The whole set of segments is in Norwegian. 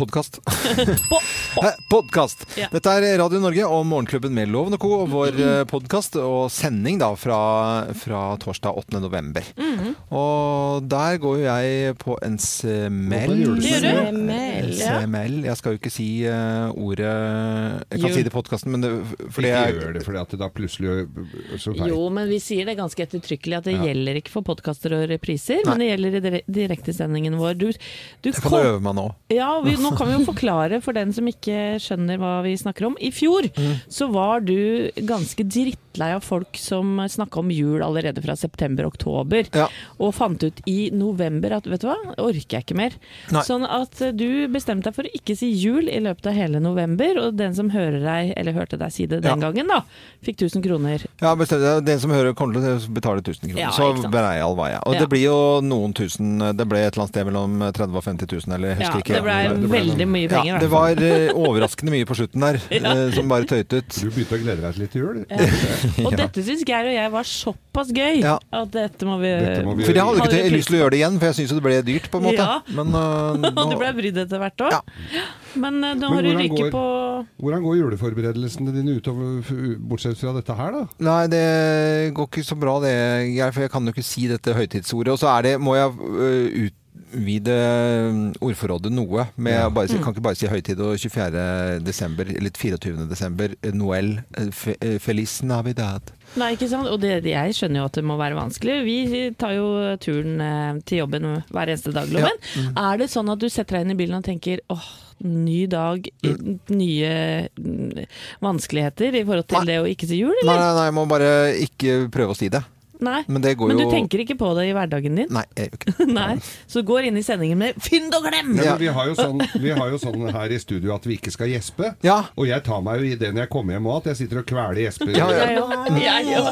podkast. Podkast! Ja. Dette er Radio Norge og Morgenklubben med Loven og Co. og vår podkast og sending da fra, fra torsdag 8. november. Mhm. Og der går jo jeg på en smell. Du. Ja. Smell. Jeg skal jo ikke si uh, ordet Jeg kan jo. si det i podkasten, men det, fordi Ikke jeg gjør det fordi at det da plutselig så feil. Jo, men vi sier det ganske ettertrykkelig at det Ja. gjelder ikke for podkaster og repriser, Nei. men det gjelder i dire- direktesendingen vår. Du, du Jeg kan kom- øve meg nå. Ja, vi, nå kan vi jo forklare for den som ikke skjønner hva vi snakker om. I fjor Mm. så var du ganske drittlei av folk som snakka om jul allerede fra september-oktober, Ja. og fant ut i november at vet du hva, orker jeg ikke mer. Nei. Sånn at eh, du bestemte deg for å ikke si jul i løpet av hele november, og den som hører deg, eller hørte deg si det den Ja. gangen, da, fikk 1000 kroner. Ja, bestemte deg. Den som hører kommer til å betale 1000 kroner. Ja, så blei all vei. Og Ja. det blir jo noen tusen Det ble et eller annet sted mellom 30 og 50 000, eller jeg Ja, husker ikke. det blei Det ble veldig noen... mye penger. ja, i det hvert fall. var eh, overraskende mye på slutten der, eh, som bare tøyt ut. Du begynte å glede deg litt til jul? Og Ja. dette syns Geir og jeg var såpass gøy Ja. at dette må vi, Dette må vi For jeg hadde ikke vi lyst til å gjøre det igjen, for jeg syns jo det ble dyrt, på en måte. Ja. Men uh, Og du ble brydd etter hvert òg. Ja. Men uh, nå Men har du rykket ryket på Hvordan går juleforberedelsene dine utover, bortsett fra dette her, da? Nei, det går ikke så bra det, Geir, for jeg kan jo ikke si dette høytidsordet. Og så er det, må jeg øh, utvide det ordforrådet noe. Med Ja. bare si, Kan ikke bare si høytid og 24. desember, eller 24. desember, eh, Noel, eh, fe, eh, Feliz Navidad. Nei, ikke sant? Og det, jeg skjønner jo at det må være vanskelig. Vi tar jo turen eh, til jobben hver eneste dag, Loven. Mm. Er det sånn at du setter deg inn i bilen og tenker åh, ny dag, Mm. nye mm, vanskeligheter i forhold til Nei. det å ikke si jul, Nei, nei, nei, jeg må bare ikke prøve å si det. Nei. Men det går Men jo du tenker ikke på det i hverdagen din? Nei, jeg gjør ikke det. Nei. Så går inn i sendingen med 'fynd og glem'! Ja, men vi, har jo sånn, vi har jo sånn her i studio at vi ikke skal gjespe. Ja. Og jeg tar meg jo i det når jeg kommer hjem òg, at jeg sitter og kveler gjesper. Ja, ja. Jeg òg.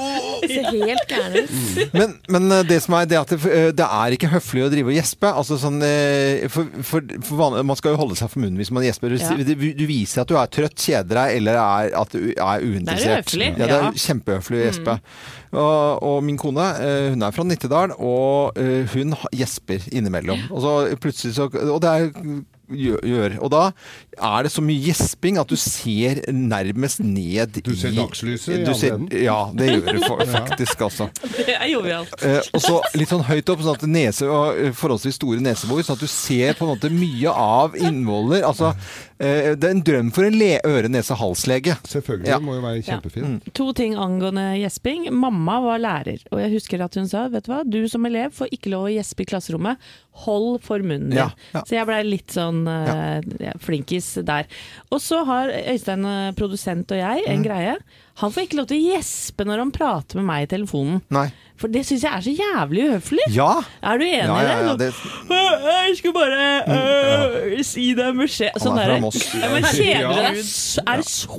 Ser helt gæren ut. Men, men eh, det som er det at det, eh, det er ikke høflig å drive og gjespe. Altså sånn, eh, for, for, for vanlig, man skal jo holde seg for munnen hvis man gjesper. Du, Ja. du, du viser at du er trøtt, kjeder deg, eller er, at du er uinteressert. høflig, Ja, det er ja. Mm. kjempehøflig å gjespe. Og, og min kone, eh, hun er fra Nittedal, og eh, hun gjesper innimellom. Og så plutselig så Og det er gjør. Og da er det så mye gjesping at du ser nærmest ned i Du ser dagslyset i du ser- enden. Ja, det gjør du faktisk, altså. Det er jovialt. Eh, og så litt sånn høyt opp, sånn at nese og eh, forholdsvis store nesebor, sånn at du ser på en måte mye av innvoller. Altså, eh, det er en drøm for en le øre-nese-hals-lege. Selvfølgelig. Ja. Det må jo være kjempefint. To ting angående gjesping. Mamma var lærer, og jeg husker at hun sa vet du hva, du som elev får ikke lov å gjespe i klasserommet. Hold for munnen din. Ja, ja. Så jeg blei litt sånn eh, ja, flinkis der. Og så har Øystein, eh, produsent og jeg, Mm. en greie. Han får ikke lov til å gjespe når han prater med meg i telefonen. Nei. For det syns jeg er så jævlig uhøflig. Ja! Er du enig Ja, ja, ja, i det? det, Sånn, Jeg skulle bare øh, si deg en beskjed. Sånn er fra der. Moss. Men kjeder du deg? Er det så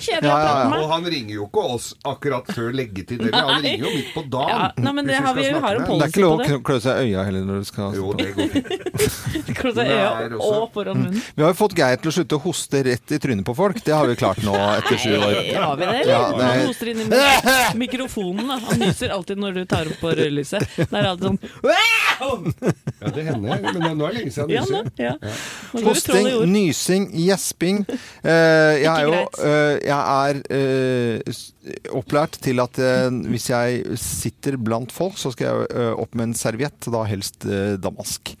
kjedelig Ja, å ja, prate med med Og han ringer jo ikke oss akkurat før leggetid heller. Han ringer jo midt på dagen. Ja, nei, men det har vi- har en det er ikke lov å det. klø seg i øya heller når du skal Jo, det går fint. klø seg i øya og foran munnen. Vi har jo fått Geir til å slutte å hoste rett i trynet på folk. Det har vi klart nå etter sju år. Nei, Har vi det, Ja. Han hoster inn i mik- mikrofonen. Da. Han nyser alltid når du tar opp på rødlyset. Det er alltid sånn Ja, det hender. Men nå er det lenge siden Ja, nå, nyser. ja. Nå går det troll Hosting, nysing, gjesping. Eh, jeg er jo eh, jeg er eh, s- opplært til at eh, hvis jeg sitter blant folk, så skal jeg eh, opp med en serviett, da helst eh, damask.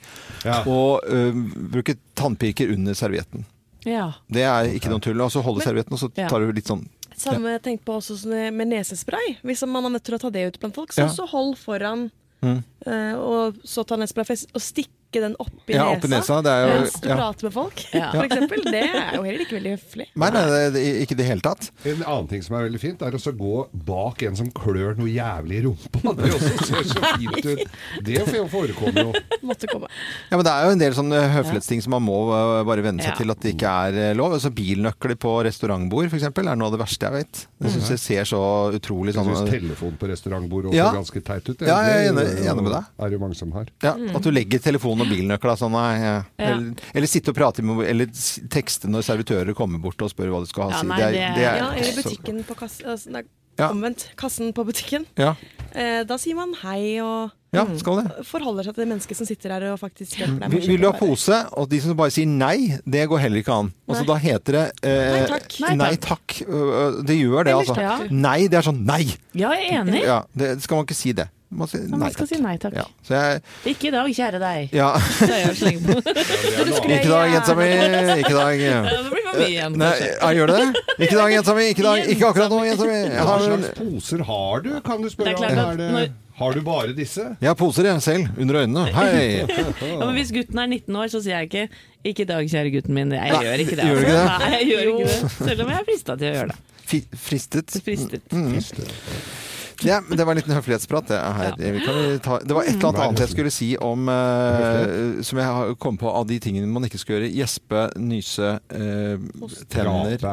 Ja. Og eh, bruke tannpirker under servietten. Ja. Det er ikke noe tull. Altså så holder servietten, og så Ja. tar du litt sånn Samme tenkt på også med nesespray. Hvis man er nødt til å ta det ut blant folk, så Ja. så hold foran, Mm. Uh, og så ta nesespray og og stikke den oppi Ja, nesa. oppi nesa. Jo Mens du ja. prater med folk, Ja. eksempel. Det er jo heller ikke veldig høflig. Nei, nei, det, det, ikke i det hele tatt. En annen ting som er veldig fint, er å gå bak en som klør noe jævlig i rumpa. Det også ser så fint ut. Det forekommer jo. Måtte komme. Ja, men Det er jo en del sånne høflighetsting som man må eh, bare venne seg Ja. til at det ikke er eh, lov. Altså Bilnøkler på restaurantbord f.eks. er noe av det verste jeg vet. Jeg syns det ser så utrolig Jeg sånn syns telefon på restaurantbord også Ja. ganske teit ut. Ja, jeg er enig- enig med deg. er det jo mange som har. ja, At du legger telefonen og bilnøkla sånn ja. Eller, eller sitte og prate med Eller tekste når servitører kommer bort og spør hva du skal ha. Ja, nei, det er, det- det er, Ja, eller butikken på kassen altså, nei, Omvendt. Kassen på butikken. Ja. Eh, da sier man hei og Ja, skal det. Forholder seg til det mennesket som sitter her og faktisk hjelper deg. Vil, vil du ha pose? Og de som bare sier nei, det går heller ikke an. Altså, Nei. da heter det eh, Nei takk. Nei Nei takk. takk. Øh, Det gjør det, altså. Nei, det er sånn nei. Ja, jeg er enig. Ja, det skal man ikke si det. Man si nei skal takk. si nei takk. Ja, så jeg, Ikke i dag, kjære deg. ja. Ikke i dag, jenta mi. Ikke i dag. Det blir for mye igjen. Nei, gjør det det? Ikke i dag, jenta mi. Ikke, dag. ikke akkurat nå, jenta mi. Jeg Hva slags poser har du, kan du Det spørre er om? klart Er det, når- har du bare disse? jeg har poser, jeg, selv. Under øynene. Hei. Ja, men hvis gutten er 19 år, så sier jeg ikke 'ikke i dag, kjære gutten min'. Jeg Nei, gjør ikke det. gjør ikke det? Nei, jeg gjør ikke det. Selv om jeg er frista til å gjøre det. F Fristet. Fristet. Ja, men det var en liten høflighetsprat. Det, her. Ja. kan jo ta, det var et eller annet annet jeg skulle si om uh, Som jeg har kommet på av de tingene man ikke skal gjøre. Gjespe, nyse, uh, tenner er.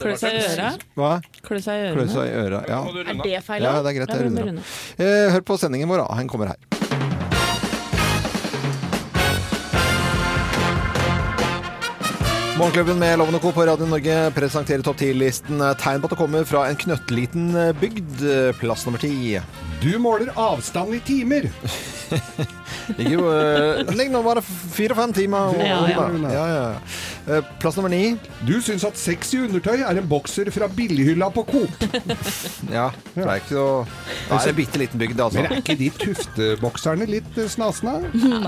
Klø seg i øra. Hva? Klø seg i øra. Ja. Er det feil? Ja, det er greit, jeg runder av. Eh, hør på sendingen vår, da. Han kommer her. Morgenklubben med Loven og Co. på Radio Norge presenterer topp 10-listen tegn på at det kommer fra en knøttliten bygd. Plass nummer ti. Du måler avstand i timer. Ligger jo eh, ligger nå bare fire-fem timer. Ja, ja. ja, ja. Eh, Plass nummer ni. Du syns at sexy undertøy er en bokser fra billighylla på Coop. Ja, det er ikke så Det er en bitte liten bygd, altså. Men er ikke de tuftebokserne litt eh, snasna?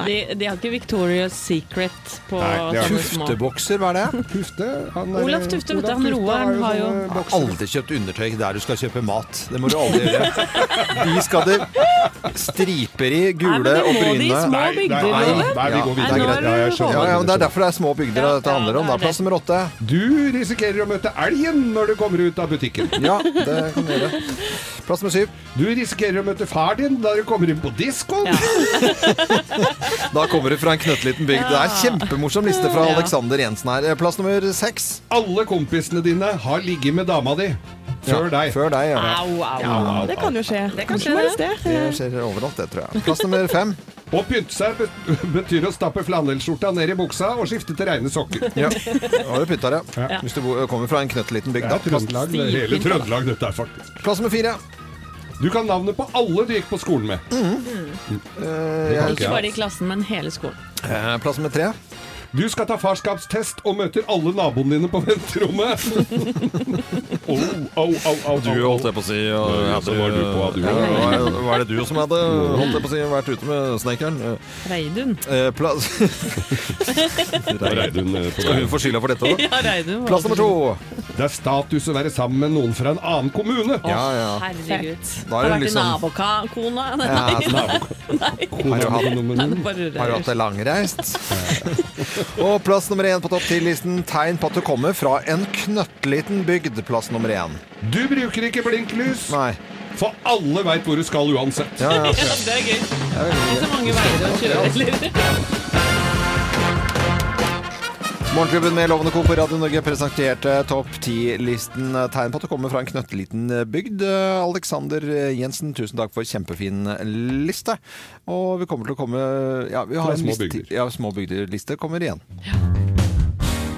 De, de har ikke Victoria's Secret på Nei, Tuftebokser, hva er det? Tufte? Han er- Olaf Tufte, vet du, han roeren har jo har Jeg har aldri kjøpt undertøy der du skal kjøpe mat. Det må du aldri gjøre. De skal det striper i, gule Nei, det og må de små bygder, nei, Loven. nei, vi går videre. nei, nå Ja, jeg du- skjønner Ja, ja, Det er derfor det er små bygder Ja, dette handler om. det er Plass nummer åtte. Du risikerer å møte elgen når du kommer ut av butikken. Ja, det kan du gjøre. Plass nummer syv. Du risikerer å møte far din da du kommer inn på diskoen. Da kommer du fra en knøttliten bygd. Det er kjempemorsom liste fra Alexander Jensen her. Plass nummer seks. Alle kompisene dine har ligget med dama di før deg. Før deg, ja. Au, au, Au, Det kan jo skje. Det kan skje, det. det. Det skjer overalt, det, tror jeg. Plass nummer fem. Å pynte seg betyr å stappe flanellskjorta ned i buksa og skifte til reine sokker. Ja, da har du pynta det. Ja. Hvis du kommer fra en knøttliten bygd. Trøndelag, det er hele Trøndelag dette er faktisk. Plass nummer fire. Du kan navnet på alle du gikk på skolen med. Mm. Det Uh, ikke bare i klassen, men hele skolen. Uh, Plass nummer tre. Du skal ta farskapstest og møter alle naboene dine på venterommet. Au, au, au, au, holdt jeg på å si. Ja, så var du på, du. Var det du som hadde holdt jeg på å si, vært ute med snekkeren? Reidun. Eh, plass er Reidun eh, Skal hun få skylda for dette òg? Ja, Reidun. Plass nummer to. Det er status å være sammen med noen fra en annen kommune. Ja, ja. Herregud. Da er Har det liksom- nabokona? Nei, Ja, altså, nei, du. Har du hatt det langreist? Og plass nummer én på topp ti-listen Tegn på at du kommer fra en knøttliten bygd. Plass nummer én. Du bruker ikke blinklys, Nei. for alle veit hvor du skal uansett. Ja, ja. Ja, det er gøy. Det er så mange veier å kjøre? Morgenklubben med Lovende Co. på Radio Norge presenterte topp ti-listen. Tegn på at du kommer fra en knøtteliten bygd. Alexander Jensen, tusen takk for kjempefin liste. Og vi kommer til å komme Ja, vi har en små liste, bygder. ja, små bygder-liste kommer igjen.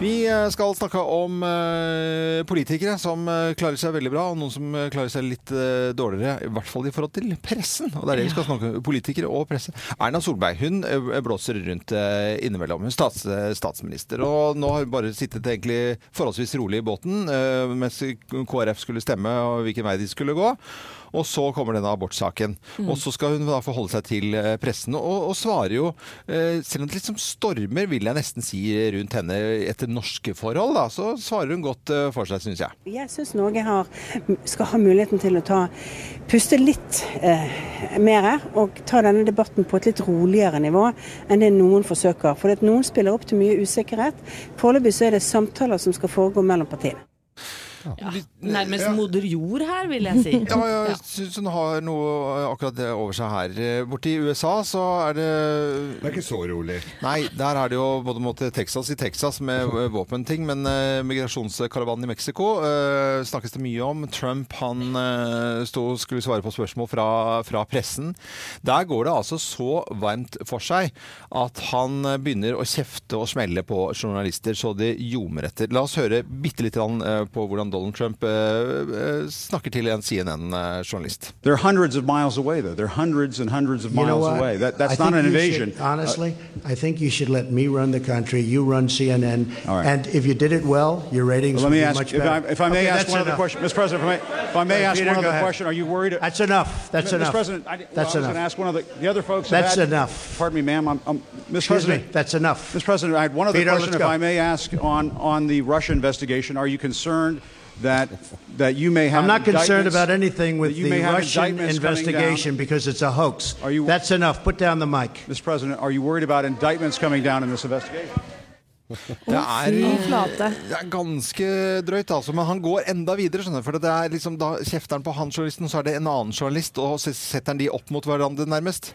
Vi eh, skal snakke om eh, politikere som eh, klarer seg veldig bra, og noen som klarer seg litt dårligere. I hvert fall i forhold til pressen. Og det er det vi skal snakke om. Politikere og presse. Erna Solberg hun blåser rundt innimellom. Hun stats, statsminister. Og nå har hun bare sittet egentlig forholdsvis rolig i båten mens KrF skulle stemme og hvilken vei de skulle gå. Og så kommer denne abortsaken. Og så skal hun da forholde seg til eh, pressen, og, og svarer jo eh, Selv om det liksom stormer, vil jeg nesten si, rundt henne etter norske forhold, da, så svarer hun godt eh, for seg, syns jeg. Jeg syns Norge har, skal ha muligheten til å ta, puste litt eh, mer og ta denne debatten på et litt roligere nivå enn det noen forsøker. For at noen spiller opp til mye usikkerhet. Foreløpig så er det samtaler som skal foregå mellom partiene. Ja, nærmest moder jord her, vil jeg si. Ja, jeg syns hun har noe eh, akkurat det over seg her. Eh, Borti USA så er det Det er ikke så rolig. Nei, der er det jo både mot Texas i Texas med våpenting, men eh, migrasjonskaravanen i Mexico uh, snakkes det mye om. Trump han uh, sto, skulle svare på spørsmål fra, fra pressen. Der går det altså så varmt for seg at han begynner å kjefte og smelle på journalister så det ljomer etter. La oss høre bitte grann, eh, på hvordan Donald Trump eh, eh, snakker til en CNN-journalist. They're hundreds of miles away, though. They're hundreds and hundreds of You miles away. That, that's I not an invasion. should- honestly, I think you should let me run the country. You run CNN, All right. and if you did it well, your ratings Let would me be ask, much if I, better. if I may Okay, ask that's one other question, Mr. President, if I may, if I may Right, ask Peter, one go other ahead. question, are you worried? That's enough. That's Mr. enough. President, I, well, That's I was enough. going to ask one of the, the other folks. That's had- enough. Pardon me, ma'am. I'm, I'm, Mr. Excuse President, me. That's enough. Mr. President, I had one other Peter, question, if. I may ask, on, on the Russia investigation. Are you concerned that that you may have? I'm not concerned about anything with you the may have Russian indictments coming down? investigation because it's a hoax. Are you- That's enough. Put down the mic. Mr. President, are you worried about indictments coming down in this investigation? Det er, Fy det er ganske drøyt, altså. Men han går enda videre, skjønner du. For det er liksom, da kjefter han på han journalisten, så er det en annen journalist, og så setter han de opp mot hverandre, nærmest.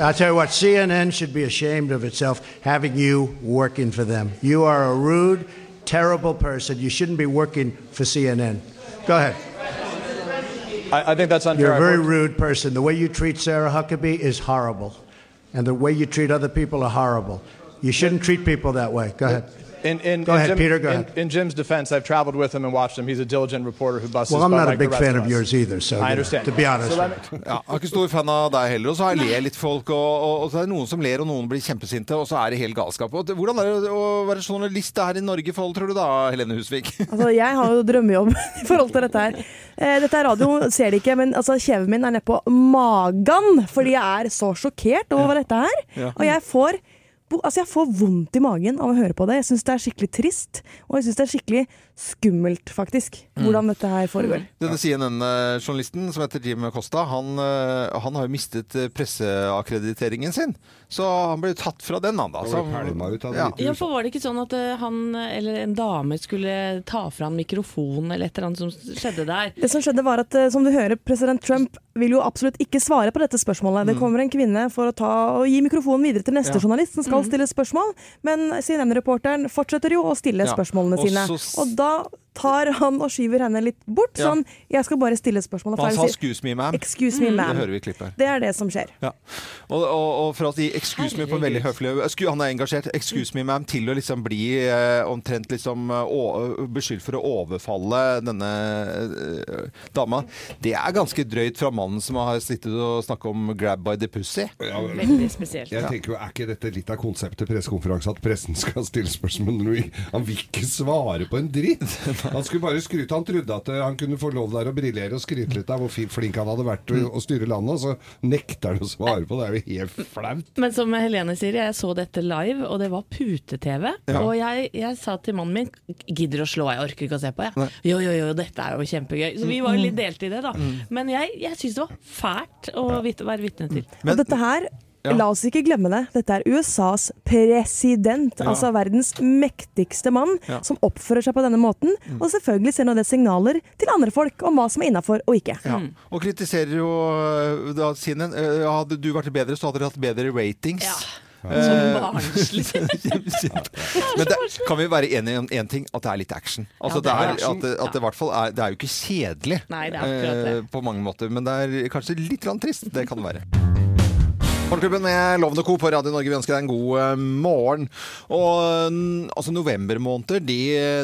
I'll tell you what, CNN should be ashamed of itself having you working for them. You are a rude, terrible person. You shouldn't be working for CNN. Go ahead. I, I think that's unfair. You're a very rude person. The way you treat Sarah Huckabee is horrible. And the way you treat other people are horrible. You shouldn't treat people that way. Go ahead. In, in, Go in ahead, Jim- Peter, go in, ahead. in Jim's defense, I've traveled with him and watched him. He's a diligent reporter who busts Well, I'm not a like big fan of of yours either, so I understand. to be honest So me- Ja, jeg er ikke stor fan av deg heller. Og så ler litt folk, og, og, og så er det noen som ler, og noen blir kjempesinte, og så er det helt galskap. Og hvordan er det å være journalist her i Norge forhold, tror du da, Helene Husvik? Altså, jeg har jo drømmejobb i forhold til dette her. Eh, dette er radio, ser de ikke, men altså, kjeven min er nede på magen fordi jeg er så sjokkert over dette her. Ja. Og jeg får, altså, jeg får vondt i magen av å høre på det. Jeg syns det er skikkelig trist, og jeg syns det er skikkelig skummelt, faktisk, hvordan dette her foregår. Denne CNN-journalisten som heter Jim Costa, han, eh, han har jo mistet eh, presseakkrediteringen sin. Så han ble tatt fra den, han da. Så, ja. Ja, for Var det ikke sånn at eh, han eller en dame skulle ta fra han mikrofonen, eller et eller annet som skjedde der? Det som skjedde var at, som du hører, president Trump vil jo absolutt ikke svare på dette spørsmålet. Det kommer en kvinne for å ta og gi mikrofonen videre til neste Mm. Ja. journalist som skal stille spørsmål, men CNN-reporteren fortsetter jo å stille Ja. spørsmålene sine. Og da Well. Tar han og skyver henne litt bort, Ja. sånn 'jeg skal bare stille spørsmålet Han sa 'excuse me, ma'am'. Excuse me, Det hører vi i klippet her. Det er det som skjer. Ja. Og, og, og for å si 'excuse me' på en veldig høflig Han er engasjert. 'Excuse me, ma'am' til å liksom bli eh, omtrent liksom eh, beskyldt for å overfalle denne eh, dama. Det er ganske drøyt fra mannen som har sittet og snakket om 'grab by the pussy'. Ja, Veldig spesielt. Jeg tenker jo, Er ikke dette litt av konseptet pressekonferanse? At pressen skal stille spørsmål når vi- han vil ikke svare på en dritt? Han skulle bare skryte. Han trodde at eh, han kunne få lov der å briljere og skryte litt av hvor flink han hadde vært til å styre landet, og så nekter han å svare på det. Det er jo helt flaut. Men som Helene sier, jeg så dette live, og det var pute-TV. Og jeg, jeg sa til mannen min Gidder å slå, jeg orker ikke å se på, jeg. Jo, jo, jo, dette er jo kjempegøy. Så vi var jo litt delt i det, da. Men jeg, jeg syns det var fælt å være vitne til. Men- og dette her Ja. La oss ikke glemme det. Dette er USAs president, altså verdens mektigste mann, Ja. Mm. som oppfører seg på denne måten. Og selvfølgelig sender det signaler til andre folk om hva som er innafor og ikke. Ja. Og kritiserer jo eh, da CNN. eh, Hadde du vært bedre, så hadde dere hatt bedre ratings. Ja. Eh, Så barnslig. Men det, kan vi være enige om én ting? At det er litt action. Altså, Ja, det er action. at, det, at det hvert fall er Det er jo ikke kjedelig Nei, det er det. eh, på mange måter, men det er kanskje litt trist. Det kan det være. Morgenklubben med Lovende Co. på Radio Norge. Vi ønsker deg en god eh, morgen. Og mm, altså Novembermåneder, de,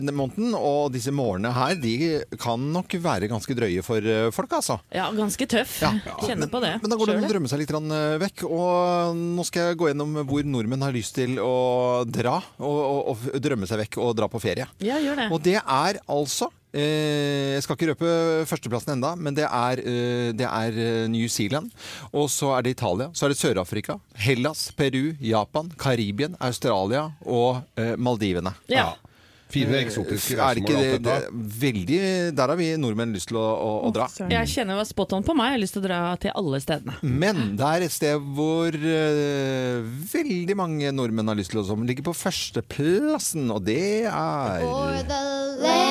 den måneden, og disse morgenene her, de kan nok være ganske drøye for eh, folk, altså. Ja, ganske tøff. Ja. Kjenner på det. Men da går det an å drømme seg litt eh, vekk. Og nå skal jeg gå gjennom hvor nordmenn har lyst til å dra. Og, og, og drømme seg vekk og dra på ferie. Ja, gjør det. Og det er altså Jeg skal ikke røpe førsteplassen enda, men det er, eh, det er eh, New Zealand. Og så er det Italia. Så er det Sør-Afrika. Hellas, Peru, Japan, Karibien, Australia og eh, Maldivene. Ja. Fire eksotiske Er ikke reisemål. det, det, veldig, Der har vi nordmenn lyst til å, å, å dra. Jeg kjenner hva var spot on på meg. Jeg har lyst til å dra til alle stedene. Men det er et sted hvor uh, veldig mange nordmenn har lyst til å som ligger på førsteplassen, og det er For the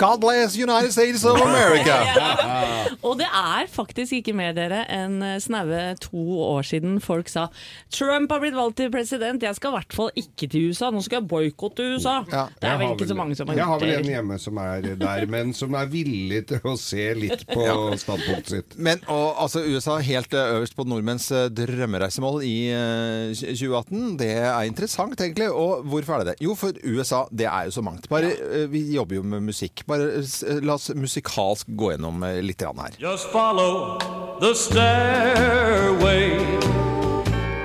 God bless United States of America! Og det er faktisk ikke mer dere enn eh, snaue to år siden folk sa Trump har blitt valgt til president, jeg skal i hvert fall ikke til USA, nå skal jeg boikotte USA. Ja. Det er Jeg vel har vel, så mange som har Jeg har vel en hjemme som er der, men som er villig til å se litt på standpunktet sitt. Men og, altså, USA helt eh, øverst på nordmenns eh, drømmereisemål i uh, 2018. Det er interessant, egentlig. Og hvorfor er det det? Jo, for USA, det er jo så mangt. Bare, eh, vi jobber jo med musikk. Bare la oss musikalsk gå gjennom litt grann her. Just follow the stairway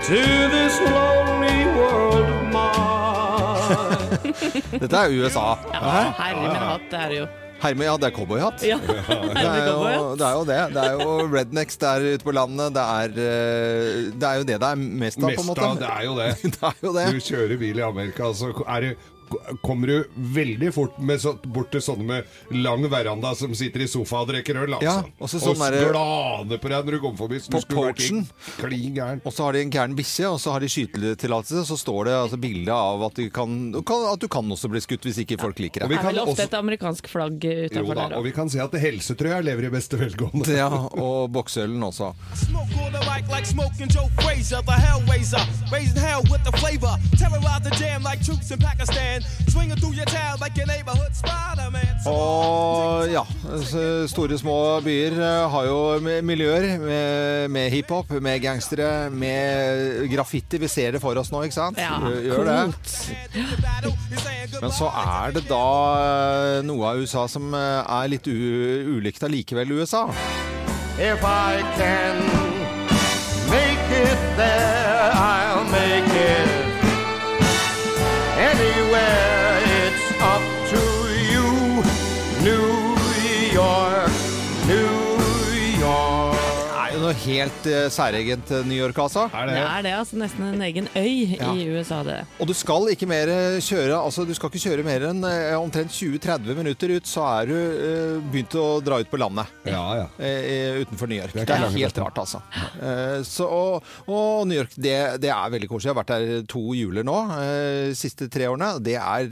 to this lonely world of mine. Dette er USA. Ja, herre min hatt, det er det jo. Herme, ja, det er cowboyhatt. Ja, Det er, jo, det er jo det. Det er jo rednecks der ute på landet. Det er, eh, det er jo det det er mest av, på en måte. Mest av det er jo det. Det er jo det. Du kjører bil i Amerika, så er det Kommer du veldig fort med så, bort til sånne med lang veranda som sitter i sofa og drikker øl, altså. Ja, også sånn og sklane glaner på deg når du kommer forbi. så På du porchen. Og så har de en gæren bikkje, og så har de skytetillatelse. Så står det altså bilde av at, de kan, kan, at du kan også bli skutt hvis ikke folk liker deg. det. Er vel ofte også- et amerikansk flagg utenfor der da, og vi kan si at helsetrøya lever i beste velgående. Ja, og bokseølen også. Smoke Og ja, store små byer eh, har jo miljøer med, med hiphop, med gangstere, med graffiti. Vi ser det for oss nå, ikke sant? Ja, Gjør- det. Men så er det da eh, noe av USA som eh, er litt u ulikt allikevel USA. If I can make it there, helt uh, særegent eh, New York, altså. Er Det det? er det, altså. Nesten en egen øy Ja. i USA, det. Og du skal ikke mer eh, kjøre Altså, du skal ikke kjøre mer enn uh, omtrent 20-30 minutter ut, så er du uh, begynt å dra ut på landet. Ja, ja. utenfor New York. Det er Det er, helt rart, altså. Eh, så, og, og New York, det, det er veldig koselig. Jeg har vært der to juler nå, eh, siste tre årene. Det er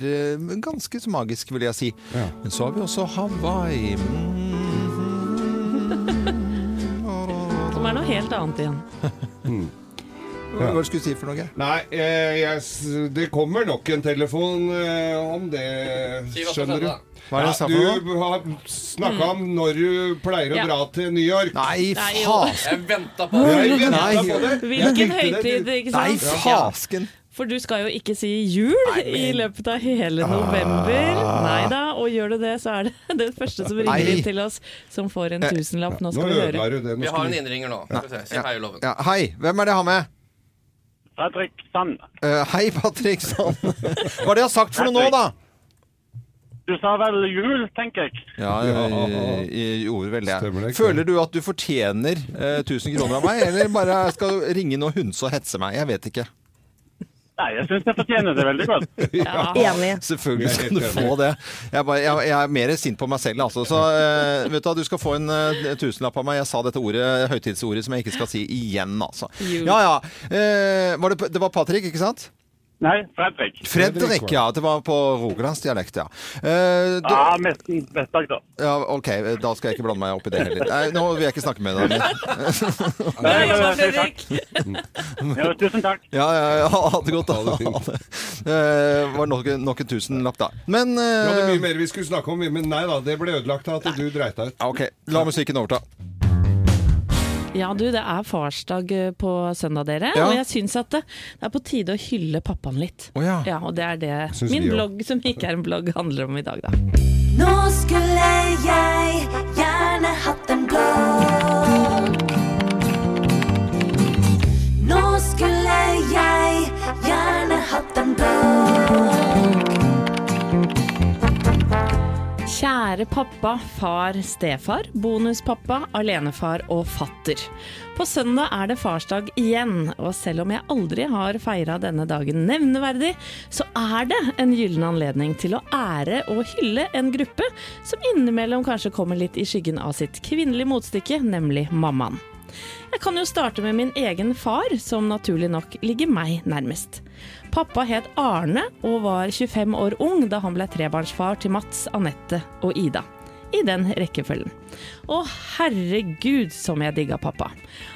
ganske så magisk, vil jeg si. Ja. Men så har vi også Hawaii. Som noe helt annet igjen. Hva var det du skulle si for noe? Nei, eh, jeg, det kommer nok en telefon eh, om det, skjønner du. Hva er det Ja, du har snakka om når du pleier å Ja. dra til New York. Nei, faen Jeg venta på det. Nei. på det. Hvilken høytid, ikke sant? Nei, fasken! For du skal jo ikke si jul i løpet av hele november. Nei da, og gjør du det, så er det den første som ringer inn til oss, som får en tusenlapp. Nå Nå skal vi høre. det. Vi har en innringer nå. Ja. vi se. Si hei, Loven. Ja, hei, hvem er det jeg har med? Patrick Sand. Uh, hei, Patrick Sand. Hva er det jeg har sagt for noe nå, da? Du sa vel jul, tenker jeg. Ja, jeg, jeg gjorde vel det. Føler du at du fortjener uh, 1000 kroner av meg, eller bare skal du ringe inn og hunse og hetse meg? Jeg vet ikke. Nei, jeg syns jeg fortjener det veldig godt. Ja. Enig. Selvfølgelig skal du få det. Jeg, bare, jeg, jeg er mer sint på meg selv, altså. Så uh, vet du hva, du skal få en uh, tusenlapp av meg. Jeg sa dette ordet, høytidsordet som jeg ikke skal si igjen, altså. Ja ja. Uh, var det, det var Patrick, ikke sant? Nei, Fredrik. Fredrik, ja. Det var på rogalandsdialekt, ja. Eh, du, Ja, nesten Vestdag, da. ja. Ok, da skal jeg ikke blande meg opp i det heller. Nei, nå vil jeg ikke snakke med deg Nei, nei, Fredrik! Ja, tusen takk. Ja, ja, ja, ha det godt. da. Ha det. Eh, var nok, nok en tusenlapp, da. Men Vi hadde eh, mye mer vi skulle snakke om, men nei da, det ble ødelagt av at du dreit deg ut. Ok, la musikken overta. Ja du, det er farsdag eh, på søndag, dere. Ja. Og jeg syns at det, det er på tide å hylle pappaen litt. Oh, ja. Ja, Og det er det Syns min blogg, som ikke er en blogg, handler om i dag, da. Nå skulle jeg Kjære pappa, far, stefar, bonuspappa, alenefar og fatter. På søndag er det farsdag igjen, og selv om jeg aldri har feira denne dagen nevneverdig, så er det en gyllen anledning til å ære og hylle en gruppe som innimellom kanskje kommer litt i skyggen av sitt kvinnelige motstykke, nemlig mammaen. Jeg kan jo starte med min egen far, som naturlig nok ligger meg nærmest. Pappa het Arne og var 25 år ung da han ble trebarnsfar til Mats, Anette og Ida. i den rekkefølgen. Å herregud som jeg digga pappa.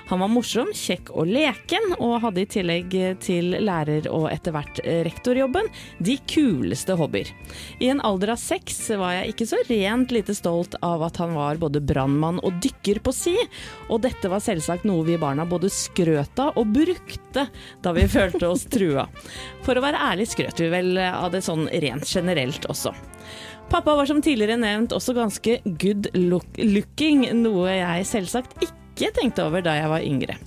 Han var morsom, kjekk og leken, og hadde i tillegg til lærer- og etter hvert rektorjobben de kuleste hobbyer. I en alder av seks var jeg ikke så rent lite stolt av at han var både brannmann og dykker på si, og dette var selvsagt noe vi barna både skrøt av og brukte da vi følte oss trua. For å være ærlig skrøt vi vel av det sånn rent generelt også. Pappa var som tidligere nevnt også ganske good look looking, noe jeg selvsagt ikke tenkte over da jeg var yngre.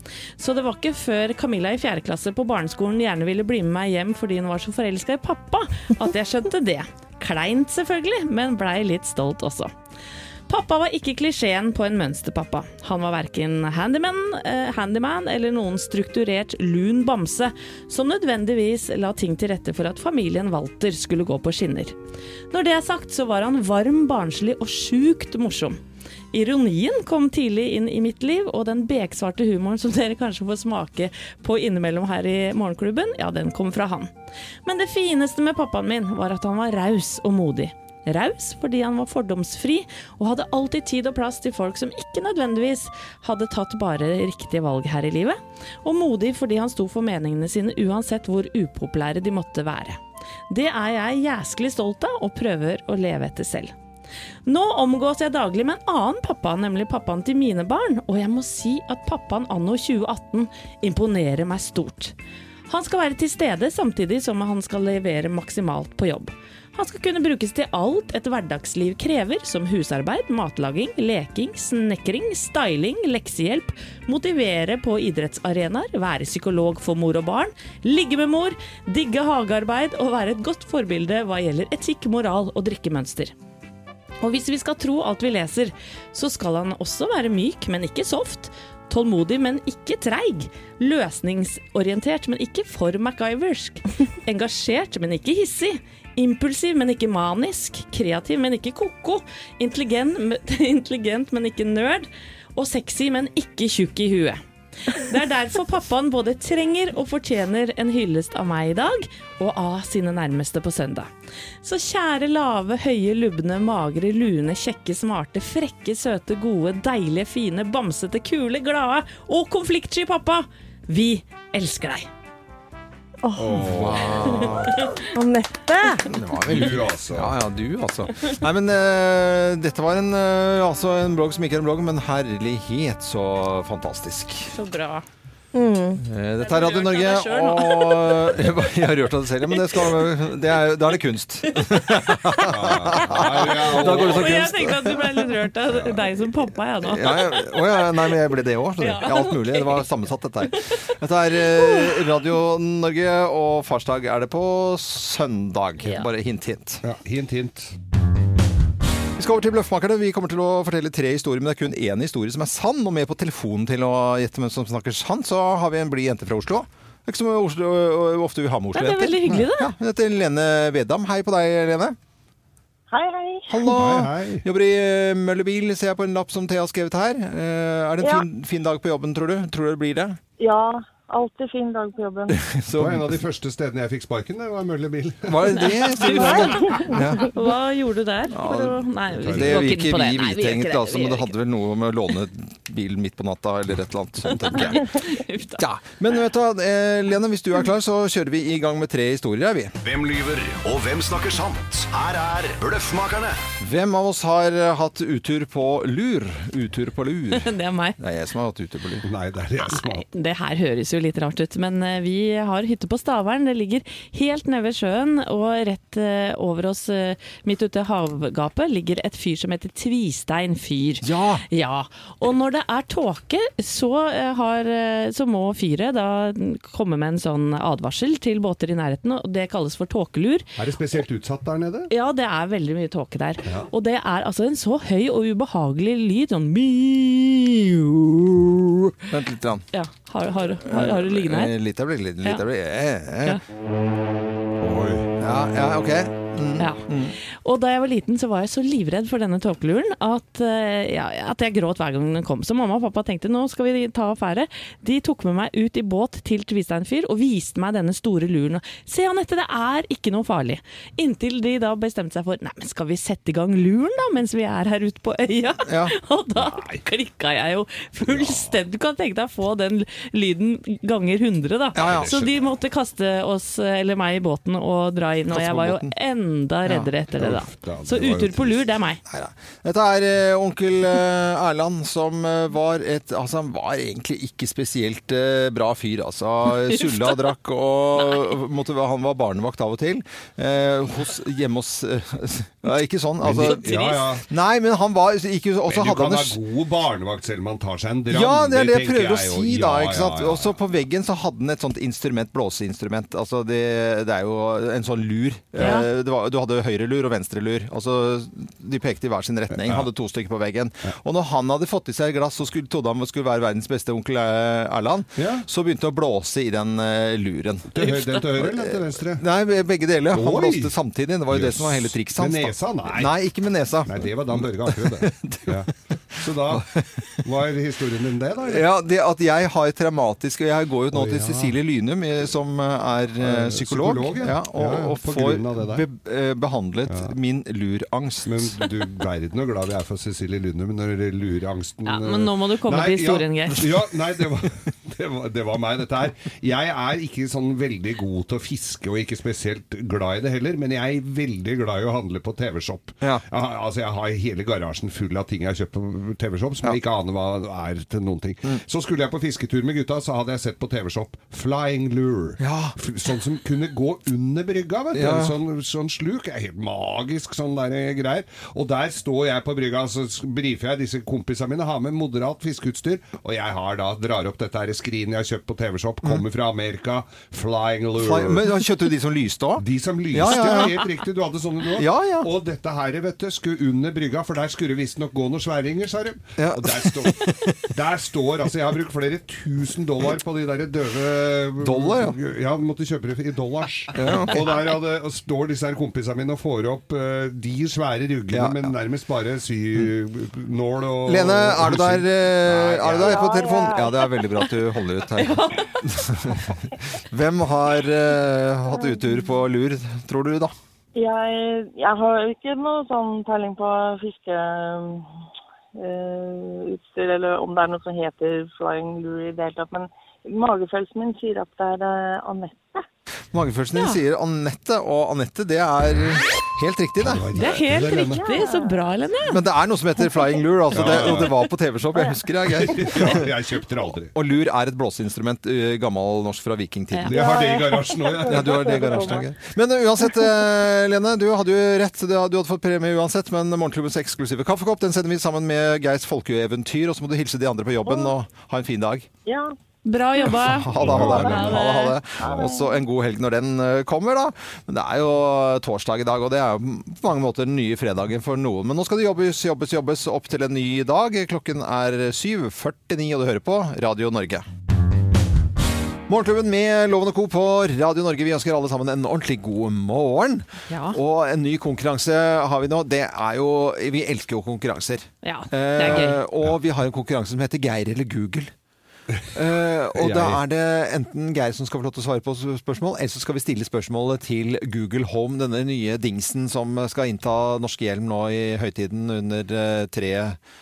Så det var ikke før Camilla i fjerde klasse på barneskolen gjerne ville bli med meg hjem fordi hun var så forelska i pappa, at jeg skjønte det. Kleint selvfølgelig, men blei litt stolt også. Pappa var ikke klisjeen på en mønsterpappa. Han var verken handyman, eh, handyman eller noen strukturert lun bamse, som nødvendigvis la ting til rette for at familien Walter skulle gå på skinner. Når det er sagt, så var han varm, barnslig og sjukt morsom. Ironien kom tidlig inn i mitt liv, og den beksvarte humoren som dere kanskje får smake på innimellom her i Morgenklubben, ja, den kom fra han. Men det fineste med pappaen min var at han var raus og modig. Raus fordi han var fordomsfri, og hadde alltid tid og plass til folk som ikke nødvendigvis hadde tatt bare riktige valg her i livet. Og modig fordi han sto for meningene sine uansett hvor upopulære de måtte være. Det er jeg jæsklig stolt av, og prøver å leve etter selv. Nå omgås jeg daglig med en annen pappa, nemlig pappaen til mine barn, og jeg må si at pappaen anno 2018 imponerer meg stort. Han skal være til stede samtidig som han skal levere maksimalt på jobb. Han skal kunne brukes til alt et hverdagsliv krever, som husarbeid, matlaging, leking, snekring, styling, leksehjelp, motivere på idrettsarenaer, være psykolog for mor og barn, ligge med mor, digge hagearbeid og være et godt forbilde hva gjelder etikk, moral og drikkemønster. Og hvis vi skal tro alt vi leser, så skal han også være myk, men ikke soft. Tålmodig, men ikke treig. Løsningsorientert, men ikke for MacGyversk. Engasjert, men ikke hissig. Impulsiv, men ikke manisk. Kreativ, men ikke ko-ko. Intelligent, intelligent, men ikke nerd. Og sexy, men ikke tjukk i huet. Det er derfor pappaen både trenger og fortjener en hyllest av meg i dag, og av sine nærmeste på søndag. Så kjære lave, høye, lubne, magre, lune, kjekke, smarte, frekke, søte, gode, deilige, fine, bamsete, kule, glade og konfliktsky pappa. Vi elsker deg. Anette! Det var vel Du, altså. Ja, ja, du altså. Nei, men uh, dette var en, uh, altså en blogg som ikke er en blogg, men herlighet så fantastisk. Så bra. Mm. Eh, Dette er Radio Norge, og jeg har rørt av det selv, men det skal, det er, da er det kunst. Da går det som kunst. jeg tenkte at du ble litt rørt av deg som pappa, jeg nå. Ja, jeg, å ja, nei, men jeg ble det òg. Alt mulig. Det var sammensatt, dette her. Dette er eh, Radio Norge, og farsdag er det på søndag. Bare hint, hint. Ja, hint, hint. Vi skal over til Bløffmakerne. Vi kommer til å fortelle tre historier, men det er kun én historie som er sann. Og med på telefonen til å gjette hvem som snakker sant, så har vi en blid jente fra Oslo. Det er ikke så Oslo, ofte vi har med Ja, det er veldig hyggelig, det. Ja, hun heter Lene Vedam. Hei på deg, Lene. Hei, hei. Hallo. Hei, hei. Jobber i eh, Møllerbil, ser jeg på en lapp som Thea har skrevet her. Eh, Er det en Ja. fin, fin dag på jobben, tror du? Tror du det blir det? Ja, alltid fin dag på jobben. Det var en av de første stedene jeg fikk sparken, det var Møller bil. var det det? Ja. Hva gjorde du der? For å... Nei, vi Det vil ikke vi. Vite, egentlig, altså, men det hadde vel noe med å låne bil midt på natta eller et eller annet sånt, tenker jeg. Ja, men vet du eh, Lene, hvis du er klar, så kjører vi i gang med tre historier, er vi. Hvem lyver, og hvem snakker sant? Her er Bløffmakerne. Hvem av oss har hatt utur på lur? Utur på lur. Det er meg. Det er jeg som har hatt utur på lur. Nei, det er jeg som har Det her høres jo litt rart ut, men eh, vi har hytte på Stavern. Det ligger helt nede ved sjøen, og rett eh, over oss, eh, midt ute i havgapet, ligger et fyr som heter Tvistein fyr. Ja! Ja, og når det er tåke, så, har, så må fyret da komme med en sånn advarsel til båter i nærheten, og det kalles for tåkelur. Er det spesielt utsatt der nede? Ja, det er veldig mye tåke der. Ja. Og det er altså en så høy og ubehagelig lyd, sånn miau. Vent litt. Rann. Ja, har, har, har, har du liggende her? Eh, Litt øyeblikk. Litt, litt Ja. øyeblikk. Eh, eh. Oi. Ja, ja, ok. Ja. Og da jeg var liten, så var jeg så livredd for denne tåkeluren at, eh, ja, at jeg gråt hver gang den kom. Så mamma og pappa tenkte nå skal vi ta affære. De tok med meg ut i båt til Tvisteinfyr og viste meg denne store luren. Se Anette, det er ikke noe farlig. Inntil de da bestemte seg for nei, men skal vi sette i gang luren da, mens vi er her ute på øya? Og da klikka jeg jo fullstendig. Du kan tenke deg å få den lyden ganger 100, da. Ja, ja. Så de måtte kaste oss, eller meg, i båten og dra inn. Og jeg var jo båten. Enda reddere etter det, da. Så utur på lur, det er meg. Dette er eh, onkel eh, Erland, som eh, var et Altså, han var egentlig ikke spesielt eh, bra fyr, altså. Sulla og drakk, og måtte, han var barnevakt av og til. Eh, hos, hjemme hos eh, Ikke sånn, altså. Men- Ja, ja. Nei, men han var ikke Og så Men du hadde kan han ha en god barnevakt selv om man tar seg en dram. ja, det er det jeg tenker prøver å jo. si, da. Ja, ikke sant? ja, ja. Og så på veggen så hadde han et sånt instrument, blåseinstrument. Altså det, det er jo en sånn lur. Ja. Eh, Det var, du hadde høyrelur og venstrelur. Altså, de pekte i hver sin retning. Hadde to stykker på veggen. Og når han hadde fått i seg et glass og skulle, trodde han skulle være verdens beste onkel eh, Erland, så begynte han å blåse i den eh, luren. Til høyre- den til høyre eller til venstre? Nei, begge deler. Han Oi! blåste samtidig. Det var jo det som var hele trikset hans. Med nesa? Nei. Nei, ikke med nesa. Nei, det var Dan Børge Akerø, det. Ja. Så da var historien din det, da? eller? Ja, det at jeg har traumatisk Jeg går jo nå til ja. Cecilie Lynum, eh, som er eh, psykolog, psykolog, ja. ja, og, Ja, ja, og får be, behandlet ja. min lurangst. Men du verden så glad vi er for Cecilie Lynum når det lurer angsten Ja, men nå må du komme Nei, til historien, ja, Geir. Ja, nei, det var, det, var, det var meg, dette her. Jeg er ikke sånn veldig god til å fiske, og ikke spesielt glad i det heller, men jeg er veldig glad i å handle på TV-shop. Ja. Jeg, altså, jeg har hele garasjen full av ting jeg har kjøpt på TV-shop som jeg ikke aner hva er til noen ting. Mm. Så skulle jeg på fisketur med gutta, så hadde jeg sett på TV-shop Flying Lure. Ja. Sånn som kunne gå under brygga, vet du. Ja. Sånn, sånn sluk. Helt magisk sånn der eh, greier. Og der står jeg på brygga, så brifer jeg disse kompisene mine, har med moderat fiskeutstyr, og jeg har da, drar opp dette her skrinet jeg har kjøpt på TV-shop, kommer fra Amerika, Flying Lure. Mm. Fly- Men Kjøpte du de som lyste òg? De som lyste, Ja, ja, ja, helt riktig. Du hadde sånne du òg. Ja, ja. Og dette her, vet du, skulle under brygga, for der skulle det visstnok gå noen sværinger, sa de. Ja. Og der står, der står Altså, jeg har brukt flere tusen dollar på de der døve Dollar, ja? Ja, måtte kjøpe det i dollars. Ja, ok. Og der hadde, og står disse her kompisene mine og får opp uh, de svære ruggene, men nærmest bare synål og Lene, er du der, eh, er du der på telefonen? telefon? ja. Ja, det er veldig bra at du holder ut her. Hvem har uh, hatt utur på lur, tror du, da? Jeg, jeg har ikke noe sånn peiling på fiskeutstyr, eller om det er noe som heter flying lure i det hele tatt. Men magefølelsen min sier at det er uh, Anette. Magefølelsen din sier Anette, og Anette, det er helt riktig, det. Det er helt riktig. Så bra, Lene. Men det er noe som heter flying lure, altså det, Ja, ja. og det var på TV-shop, jeg husker det, Geir. Ja, jeg kjøpte det aldri. Og lur er et blåseinstrument, uh, gammel norsk fra vikingtiden. Jeg har det i garasjen òg, Ja, du har det i garasjen. Geir. Men uh, uansett, uh, Lene, du hadde jo rett. Du hadde fått premie uansett, men Morgenklubbens eksklusive kaffekopp den sender vi sammen med Geirs folkeeventyr, og så må du hilse de andre på jobben og ha en fin dag. Ja. Bra jobba. Ha det, ha det. Ha det, ha det. Og så en god helg når den uh, kommer, da. Men det er jo torsdag i dag, og det er jo på mange måter den nye fredagen for noen. Men nå skal det jobbes, jobbes, jobbes opp til en ny dag. Klokken er 7.49, og du hører på Radio Norge. Morgenklubben med Loven og Co. på Radio Norge. Vi ønsker alle sammen en ordentlig god morgen. Ja. Og en ny konkurranse har vi nå. Det er jo Vi elsker jo konkurranser. Ja, det er gøy. Eh, og vi har en konkurranse som heter Geir eller Google. Eh, og da er det enten Geir som skal få lov til å svare på spørsmål, eller så skal vi stille spørsmålet til Google Home, denne nye dingsen som skal innta norske hjelm nå i høytiden under tre treet eh,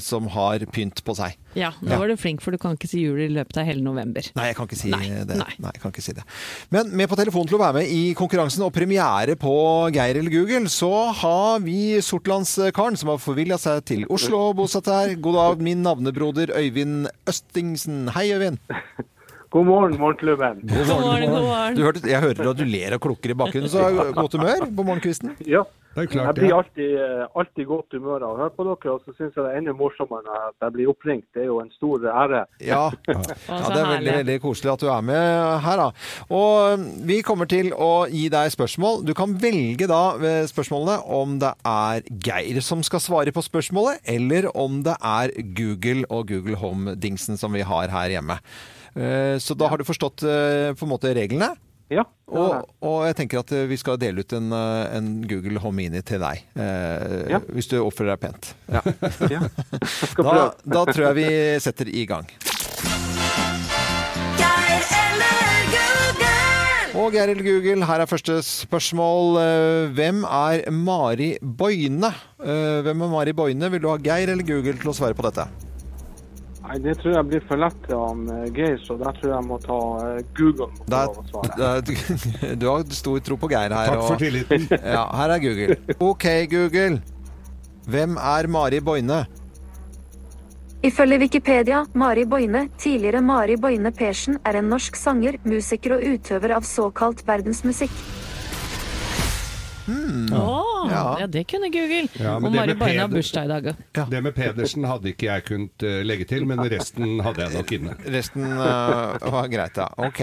som har pynt på seg. Ja, nå Ja. var du flink, for du kan ikke si jul i løpet av hele november. Nei, jeg kan ikke si Nei, det. nei. Nei, jeg kan ikke si det. Men med på telefonen til å være med i konkurransen og premiere på Geir eller Google, så har vi Sortlandskaren som har forvilla seg til Oslo og bosatt her. God dag, min navnebroder Øyvind Østingsen. Hei, Øyvind. God morgen, Morgenklubben. God morgen, god morgen. Du hørte, jeg hører at du ler og klukker i bakgrunnen, så godt humør på morgenkvisten? Ja. Det er klart jeg blir alltid, eh, alltid godt humør av å høre på dere, og så syns jeg det er enda morsommere at jeg blir oppringt. Det er jo en stor ære. Ja. ja, det er veldig, veldig koselig at du er med her, da. Og vi kommer til å gi deg spørsmål. Du kan velge da ved spørsmålene om det er Geir som skal svare på spørsmålet, eller om det er Google og Google Home-dingsen som vi har her hjemme. Eh, Så da har du forstått eh, på en måte reglene. Ja. Og, og jeg tenker at eh, vi skal dele ut en, en Google Home Mini til deg. Eh, Ja. Hvis du oppfører deg pent. Ja. Ja. skal da, prøve. da tror jeg vi setter i gang. Geir eller Google? Og Geir eller Google, her er første spørsmål. Hvem er Mari Boine? Eh, Hvem er Mari Boine? Vil du ha Geir eller Google til å svare på dette? Nei, det tror jeg blir for lett til han eh, Geir, så der tror jeg må ta eh, Google. på få Det å svare. er, det er, du har stor tro på Geir her. Takk for tilliten. Ja, her er Google. OK, Google. Hvem er Mari Boine? Ifølge Wikipedia, Mari Boine, tidligere Mari Boine Persen, er en norsk sanger, musiker og utøver av såkalt verdensmusikk. Å, Ja. ja. det kunne Google. Ja, og Mari med Boine har bursdag i dag. Det med Pedersen hadde ikke jeg kunnet eh, legge til, men resten hadde jeg nok inne. Resten uh, var greit, ja. Ok.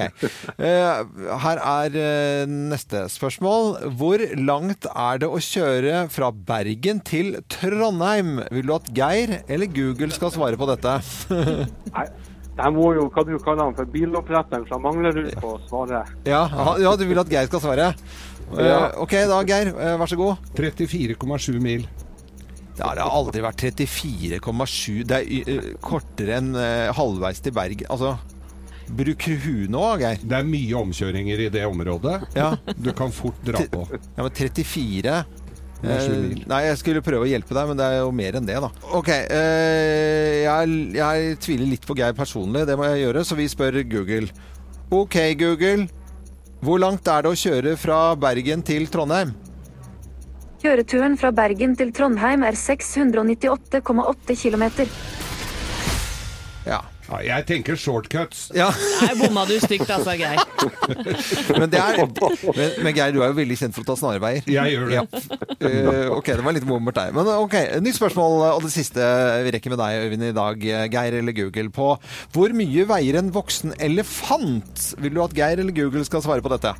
Uh, her er uh, neste spørsmål. Hvor langt er det å kjøre fra Bergen til Trondheim? Vil du at Geir eller Google skal svare på dette? Nei, der må jo, hva du kaller han for biloppretteren fra Manglerud på svare. ja, ja, du vil at Geir skal svare? Eh, Ja. ok da, Geir. eh, vær så god. 34,7 mil. Det har aldri vært 34,7. Det er eh, kortere enn eh, halvveis til Bergen. Altså, bruk huet nå, Geir. Det er mye omkjøringer i det området. Ja. Du kan fort dra på. Ja, men 34 Det er sju eh. Nei, jeg skulle prøve å hjelpe deg, men det er jo mer enn det, da. Ok, eh, jeg, jeg tviler litt på Geir personlig, det må jeg gjøre, så vi spør Google. Ok, Google. Hvor langt er det å kjøre fra Bergen til Trondheim? Kjøreturen fra Bergen til Trondheim er 698,8 km. Ja. Ja, jeg tenker shortcuts. Ja. Nei, bomma du stygt altså, Geir. Men, det er, men, men Geir, du er jo veldig kjent for å ta snarveier. Jeg gjør det. Ja. Uh, ok, det var litt bommert der. Men ok, nytt spørsmål, og det siste vi rekker med deg, Øyvind, i dag. Geir eller Google på hvor mye veier en voksen elefant? Vil du at Geir eller Google skal svare på dette?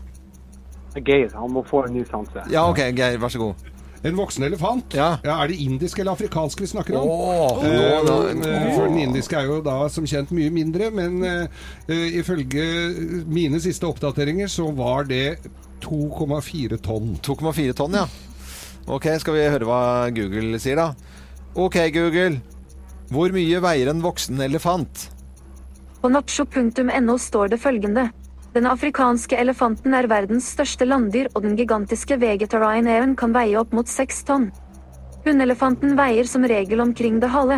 Geir, han må få en ny sanse. Ja, ok, Geir, vær så god. En voksen elefant? Ja. Er det indisk eller afrikansk vi snakker om? Oh, Eh, eh, for den indiske er jo da som kjent mye mindre, men eh, eh, ifølge mine siste oppdateringer så var det 2,4 tonn. 2,4 tonn, ja. Ok, skal vi høre hva Google sier da? Ok, Google. Hvor mye veier en voksen elefant? På nacho.no står det følgende. Den afrikanske elefanten er verdens største landdyr, og den gigantiske vegetarianeren kan veie opp mot seks tonn. Hunnelefanten veier som regel omkring det halve.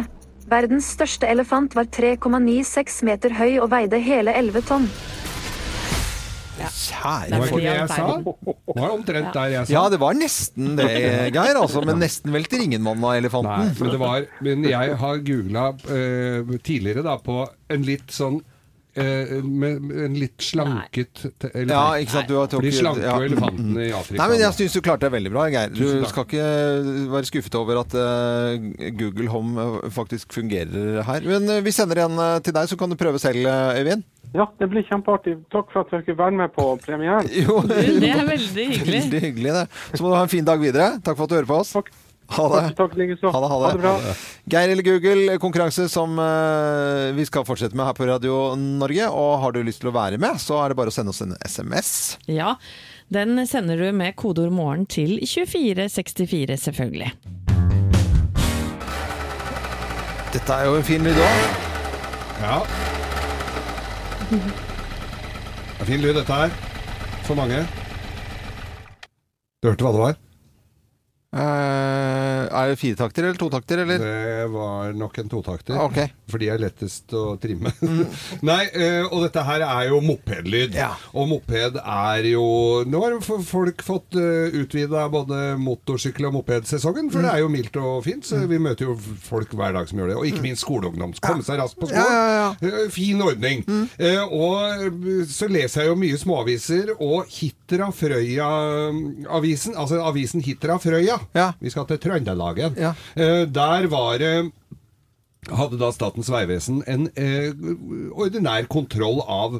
Verdens største elefant var 3,96 meter høy og veide hele 11 tonn. Kjære Var ikke folk. det jeg sa? Det var omtrent der jeg sa. Ja, det var nesten det, Geir, altså. Men nesten velter ingen mann av Nei, elefanten. men, det var, men jeg har googla uh, tidligere da på en litt sånn eh, med, en litt slanket elefant. Ja, ikke sant, du har For de tok- slanker ja. elefantene i Afrika. Nei, men jeg syns du klarte deg veldig bra, Geir. Du takk. skal ikke være skuffet over at eh, Google Home eh, faktisk fungerer her. Men eh, vi sender en eh, til deg, så kan du prøve selv, eh, Øyvind. Ja, det blir kjempeartig. Takk for at dere fikk være med på premieren. Jo, det er veldig hyggelig. Veldig hyggelig, det. Så må du ha en fin dag videre. Takk for at du hører på oss. Takk. Ha det. Takk, takk. Ha det, ha det. Ha det bra. Geir eller Google, konkurranse som eh, vi skal fortsette med her på Radio Norge. Og har du lyst til å være med, så er det bare å sende oss en SMS. Ja, den sender du med kodeord 'morgen' til 2464, selvfølgelig. Dette er jo en fin lyd òg. Ja. Det er fin lyd, dette her. For mange. Du hørte hva det var? Eh, er det firetakter eller totakter, eller? Det var nok en totakter. Okay. For de er lettest å trimme. Nei, uh, og dette her er jo mopedlyd. Ja. Og moped er jo Nå har folk fått uh, utvida både motorsykkel- og mopedsesongen, for det er jo mildt og fint. Så vi møter jo folk hver dag som gjør det. Og ikke minst skoleungdom. Komme seg raskt på skolen. Ja, ja, Eh, Fin ordning. Eh, og eh, så leser jeg jo mye småaviser, og Hitra Frøya-avisen, altså avisen Hitra Frøya, Ja. vi skal til Trøndelagen, Ja. Eh, der var det hadde da Statens vegvesen en eh, ordinær kontroll av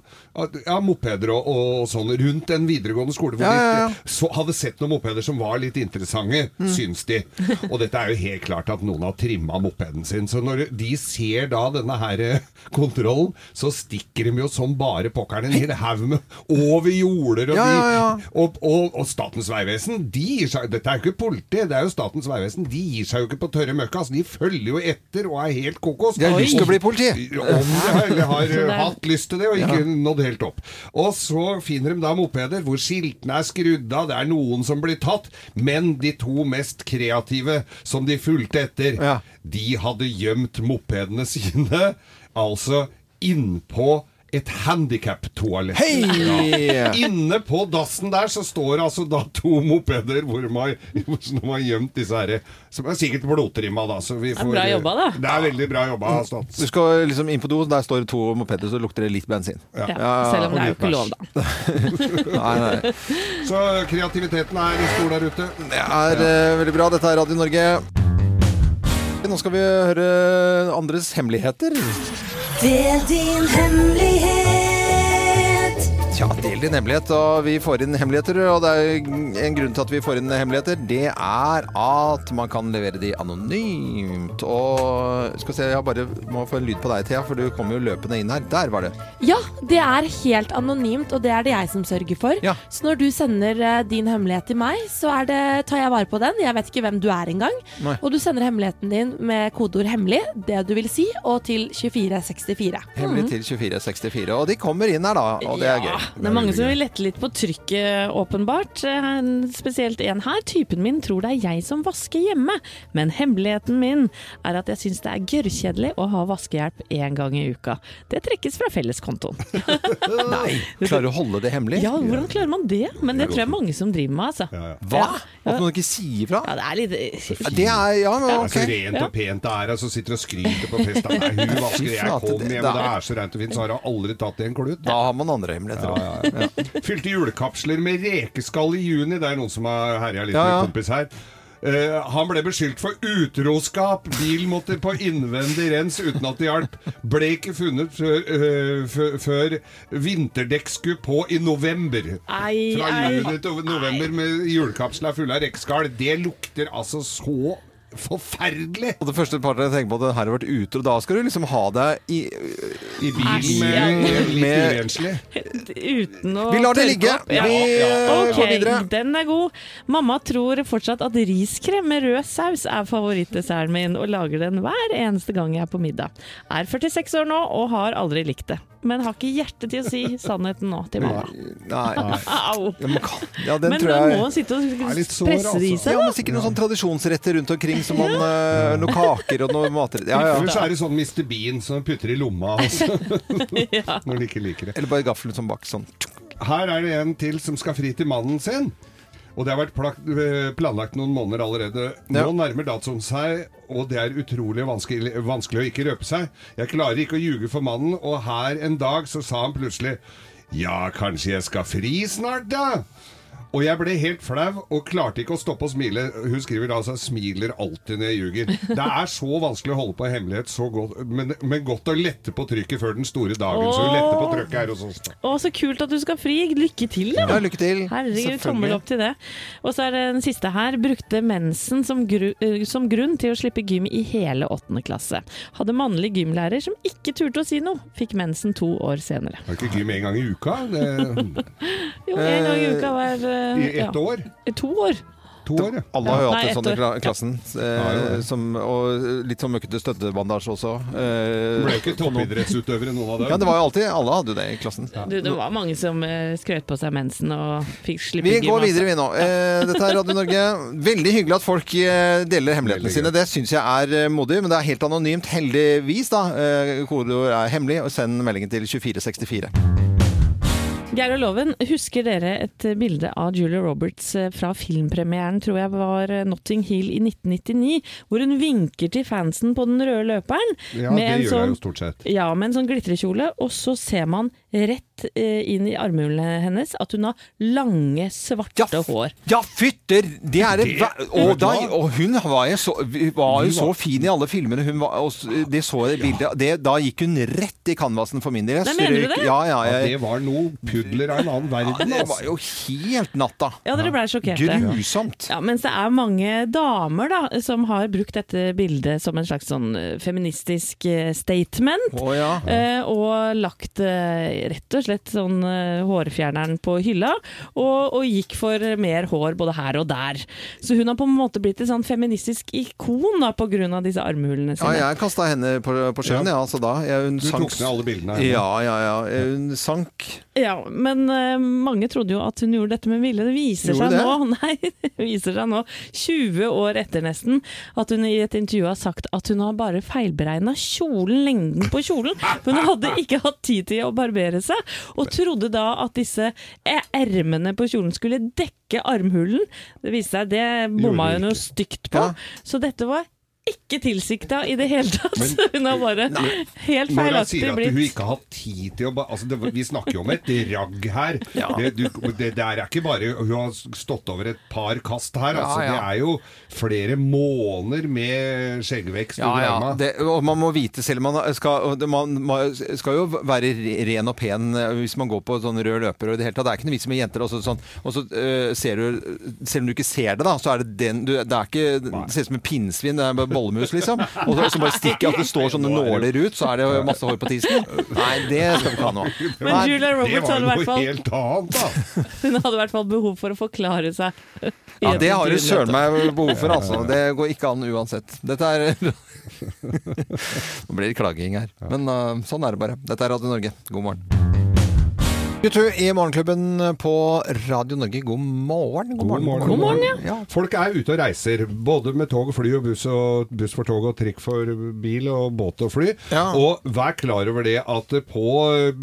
ja, mopeder og, og sånn rundt en videregående skole. Hvor Ja, ja, de så, hadde sett noen mopeder som var litt interessante, Mm. syns de. Og dette er jo helt klart at noen har trimma mopeden sin. Så når de ser da denne her eh, kontrollen, så stikker de jo som bare pokkeren en hel haug med over jorder. Og. De, og, og Statens vegvesen, de gir seg Dette er jo ikke politi, det er jo Statens vegvesen. De gir seg jo ikke på tørre møkka. Altså, de følger jo etter og er helt kokos. De har lyst til å bli politi. Om de har, hatt lyst til det og ikke Ja. nådd helt opp. Og så finner de da mopeder hvor skiltene er skrudd av, det er noen som blir tatt, men de to mest kreative som de fulgte etter, de hadde gjemt mopedene sine, altså innpå et handikap-toalett. Hei! Ja. Inne på dassen der så står altså da to mopeder hvor man, har, har gjemt disse herre Som er sikkert blodtrimma, da. Så vi Det er bra jobba, da. Det er veldig bra jobba. Stats. Du skal liksom inn på do, der står det to mopeder, så lukter det litt bensin. Ja. Selv om det er jo ikke lov, da. nei, nei. Så kreativiteten er stor der ute. Det er eh, veldig bra. Dette er Radio Norge. Nå skal vi høre andres hemmeligheter. Del din hemmelighet. Tja, del din hemmelighet, og vi får inn hemmeligheter. Og det er en grunn til at vi får inn hemmeligheter. Det er at man kan levere de anonymt. Og skal vi se, jeg bare må få en lyd på deg, Thea, for du kommer jo løpende inn her. Der var det. Ja, det er helt anonymt, og det er det jeg som sørger for. Så når du sender eh, din hemmelighet til meg, så er det, tar jeg vare på den. Jeg vet ikke hvem du er engang. Og du sender hemmeligheten din med kodeord 'hemmelig', det du vil si, og til 2464. Hemmelig til 2464. Og de kommer inn her, da. Og det er gøy. Det er mange som vil lette litt på trykket, åpenbart. Eh, Spesielt en her. Typen min tror det er jeg som vasker hjemme, men hemmeligheten min er at jeg syns det er gørrkjedelig å ha vaskehjelp én gang i uka. Det trekkes fra felleskontoen. Nei, klarer du å holde det hemmelig? Ja, hvordan klarer man det? Men det tror jeg mange som driver med, altså. Hva? At man ikke sier fra? Ja, det er litt Det er, ja, men ok. så rent og pent det er, og så sitter og skryter på fest. Nei, hun vasker, jeg kom hjem, og det er- er så rent og fint, så har hun aldri tatt i en klut. Da har man andre hemmeligheter. Også. Fylte julekapsler med rekeskall i juni. Det er noen som har herja litt Ja, ja. med kompis her. Uh, han ble beskyldt for utroskap. Bilen måtte på innvendig rens uten at det hjalp. Ble ikke funnet før, uh, før, før vinterdekk skulle på i november. Ei, Fra ei. juni til november med julekapsler fulle av rekeskall. Det lukter altså så forferdelig. Og det første parten jeg tenker på, at her har vært utro. og da skal du liksom ha deg i, I bilen med, med. Uten å Vi lar det ligge. opp. Ja. Vi, ja. Ok, går videre. Den er god. Mamma tror fortsatt at riskrem med rød saus er favorittdesserten min, og lager den hver eneste gang jeg er på middag. Er 46 år nå og har aldri likt det. Men har ikke hjerte til å si sannheten nå til mamma. Nei. Au. Ja, man ja, Men tror må hun sitte og presse det i altså. seg, Ja, men sikkert noen sånn tradisjonsretter rundt omkring, som man, eh, noen kaker og noe mat... Ja, Eller så er det sånn Mr. Bean som putter i lomma altså. når de ikke liker det. Eller bare gaffelen som bak sånn. Her er det en til som skal fri til mannen sin. Og det har vært eh, planlagt noen måneder allerede. Nå Ja. nærmer datoen seg, og det er utrolig vanskelig, vanskelig å ikke røpe seg. Jeg klarer ikke å ljuge for mannen, og her en dag så sa han plutselig Ja, kanskje jeg skal fri snart, da? Og jeg ble helt flau og klarte ikke å stoppe å smile. Hun skriver altså 'smiler alltid når jeg ljuger'. Det er så vanskelig å holde på en hemmelighet så godt, men, men godt å lette på trykket før den store dagen. Så hun letter på trykket her hos oss. Å, så kult at du skal fri. Lykke til, da. Ja, lykke til. Herregud, tommel opp til det. Og så er det den siste her. Brukte mensen som, gru, eh, som grunn til å slippe gym i hele åttende klasse. Hadde mannlig gymlærer som ikke turte å si noe. Fikk mensen to år senere. Har ikke gym en gang i uka? Det, Jo, en gang i uka var eh, I ett ja. år? I to år. To år, ja. Alle har jo Ja, hatt en sånn i klassen. Ja, Eh, som, og litt sånn møkkete støttebandasje også. Eh, Ble jo ikke toppidrettsutøvere, noen av dem. Ja, det var jo alltid Alle hadde jo det i klassen. Du, det var mange som eh, skrøt på seg mensen og fikk slippe Vi går videre, vi nå. Eh, dette er Radio Norge. Veldig hyggelig at folk eh, deler hemmelighetene sine. Det syns jeg er eh, modig, men det er helt anonymt. Heldigvis, da. Eh, Kodeord er hemmelig, og send meldingen til 2464. Geir og Loven, husker dere et bilde av Julia Roberts eh, fra filmpremieren, tror jeg var eh, Notting Hill i 1999, hvor hun vinker til fansen på den røde løperen? Ja, det gjør jeg jo stort sett. Ja, med en sånn glitrekjole, og så ser man rett eh, inn i armhulene hennes at hun har lange, svarte hår. Ja, fytter! Det er det, og, da, og hun var jo så, var jo så fin i alle filmene. Hun var, og det så jeg bildet. Det, da gikk hun rett i canvasen for min del. Jeg mener du det? Ja, ja, Ja, jeg, det var noe pudler av en annen verden. ja, det altså. var jo helt natta. Ja, dere ble sjokkerte. Grusomt. Ja, mens det er mange damer da, som har brukt dette bildet som en slags sånn eh, feministisk eh, statement. Oh, ja. eh, og lagt rett og slett sånn eh, hårfjerneren på hylla, og, og gikk for mer hår både her og der. Så hun har på en måte blitt et sånn feministisk ikon da, på grunn av disse armhulene Ja, sine. jeg kasta henne på, på sjøen, ja. altså da. Jeg, hun Du sank- tok ned alle bildene. Ja, ja, ja. Hun sank. Ja, men uh, mange trodde jo at hun gjorde dette med vilje. Det viser Gjorde seg det? nå, nei, det viser seg nå, 20 år etter nesten, at hun i et intervju har sagt at hun har bare feilberegna kjolen, lengden på kjolen. Men hun hadde ikke hatt tid til å barbere seg, og trodde da at disse eh, ermene på kjolen skulle dekke armhulen. Det viste seg, det bomma hun jo stygt på. Så dette var ikke tilsikta i det hele tatt. Men- hun har bare helt Når hun feilaktig sier at hun ikke har hatt tid til å altså det, Vi snakker jo om et ragg her. Ja. Det, du, det, det er ikke bare Hun har stått over et par kast her. Altså, Ja, ja. Det er jo flere måneder med skjeggvekst Ja, under ja. Det, og man må vite selv man skal, man, man skal jo være ren og pen eh, hvis man går på sånn rød løper. Og i det hele tatt, det er ikke noe vits med jenter. Og så, sånn, og så øh, ser du Selv om du ikke ser det, da, så er det den du, Det er ikke Det ser ut som en pinnsvin. Det er bare bollemus, liksom. Og så, så bare stikker at det står sånne nåler ut, så er det masse hår på tissen. Nei, det skal vi ikke ha nå. Men Julia Roberts hadde i hvert fall helt annet, da. Hun hadde i hvert fall behov for å forklare seg. Ja, det har du intervju. søren meg behov for, altså. Det går ikke an uansett. Dette er Nå blir det klaging her. Men uh, sånn er det bare. Dette er Radio Norge. God morgen. YouTube i Morgenklubben på Radio Norge. God morgen. God morgen. God morgen, ja. Folk er ute og reiser, både med tog og fly og buss, og buss for tog og trikk for bil og båt og fly. Og vær klar over det at på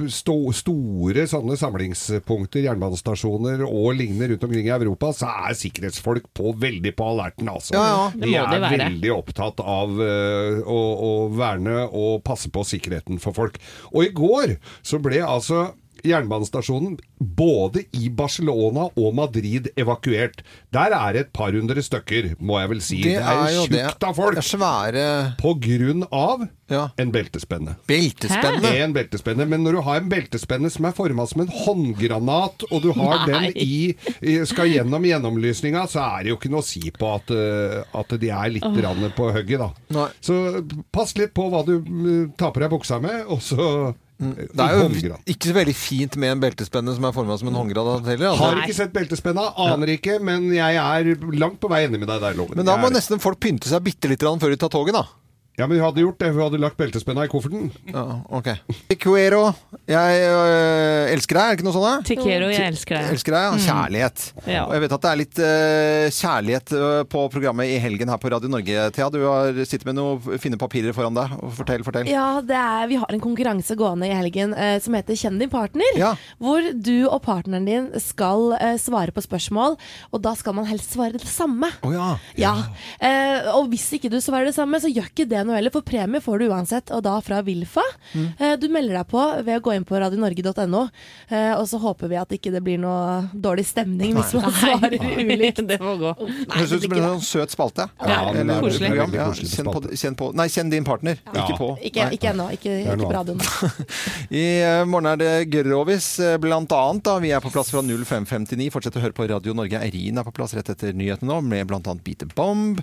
sto, store sånne samlingspunkter, jernbanestasjoner og lignende rundt omkring i Europa, så er sikkerhetsfolk på veldig på alerten, altså. Ja, ja. De er de veldig opptatt av uh, å, å verne og passe på sikkerheten for folk. Og i går så ble altså jernbanestasjonen både i Barcelona og Madrid evakuert. Der er et par hundre stykker, må jeg vel si. Det Det er, er tjukt av folk. Det er svære På grunn av en beltespenne. Beltespenne? En beltespenne. Men når du har en beltespenne som er forma som en håndgranat, og du har Nei. den i, skal gjennom gjennomlysninga, så er det jo ikke noe å si på at, eh, at de er litt oh. på hugget, da. Så pass litt på hva du mm, tar på deg buksa med, og så Det er jo ikke så veldig fint med en beltespenne som er forma som en håndgrad heller. altså. Har ikke sett beltespenna, aner ikke, men jeg er langt på vei enig med deg der, Loven. Men da må nesten folk pynte seg bitte grann før de tar toget, da. Ja, men hun hadde gjort det. Hun hadde lagt beltespenna i kofferten. Ja, ok. Tiquero, jeg øh, elsker deg, er det ikke noe sånt? Tiquero, jeg elsker deg. Elsker deg, ja. Mm. Kjærlighet. Ja. Og jeg vet at det er litt øh, kjærlighet øh, på programmet i helgen her på Radio Norge. Thea, du har sitter med noen fine papirer foran deg. Fortell, fortell. Ja, det er, vi har en konkurranse gående i helgen eh, som heter Kjenn din partner. Hvor du og partneren din skal eh, svare på spørsmål, og da skal man helst svare det samme. Oh, ja. Ja, eh, Og hvis ikke du svarer det samme, så gjør ikke det heller, for premie får du uansett, og da fra Vilfa. Mm. Eh, du melder deg på ved å gå inn på radionorge.no, eh, og så håper vi at ikke det blir noe dårlig stemning hvis man svarer ulikt. det må gå. Det høres ut som en sånn søt spalte. Ja, Eller koselig. Ja, kjenn, på, kjenn på Nei, kjenn din partner. Ikke på. Ikke, Nei. ikke ennå. Ikke, ikke på radioen. I eh, morgen er det Grovis, blant annet. Da. Vi er på plass fra 0559. Fortsett å høre på Radio Norge. Eirin er på plass rett etter nyhetene nå, med blant annet Beat the Bomb.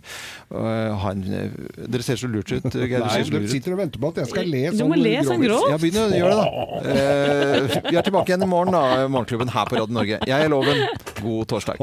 Uh, han, dere ser så lurt ut. Du Nei, ut. sitter og venter på at jeg skal le Du sånn må le sånn grovt. Ja, begynn å gjøre det, da. Eh, vi er tilbake igjen i morgen, da, Morgenklubben her på Radio Norge. Jeg er Loven. God torsdag.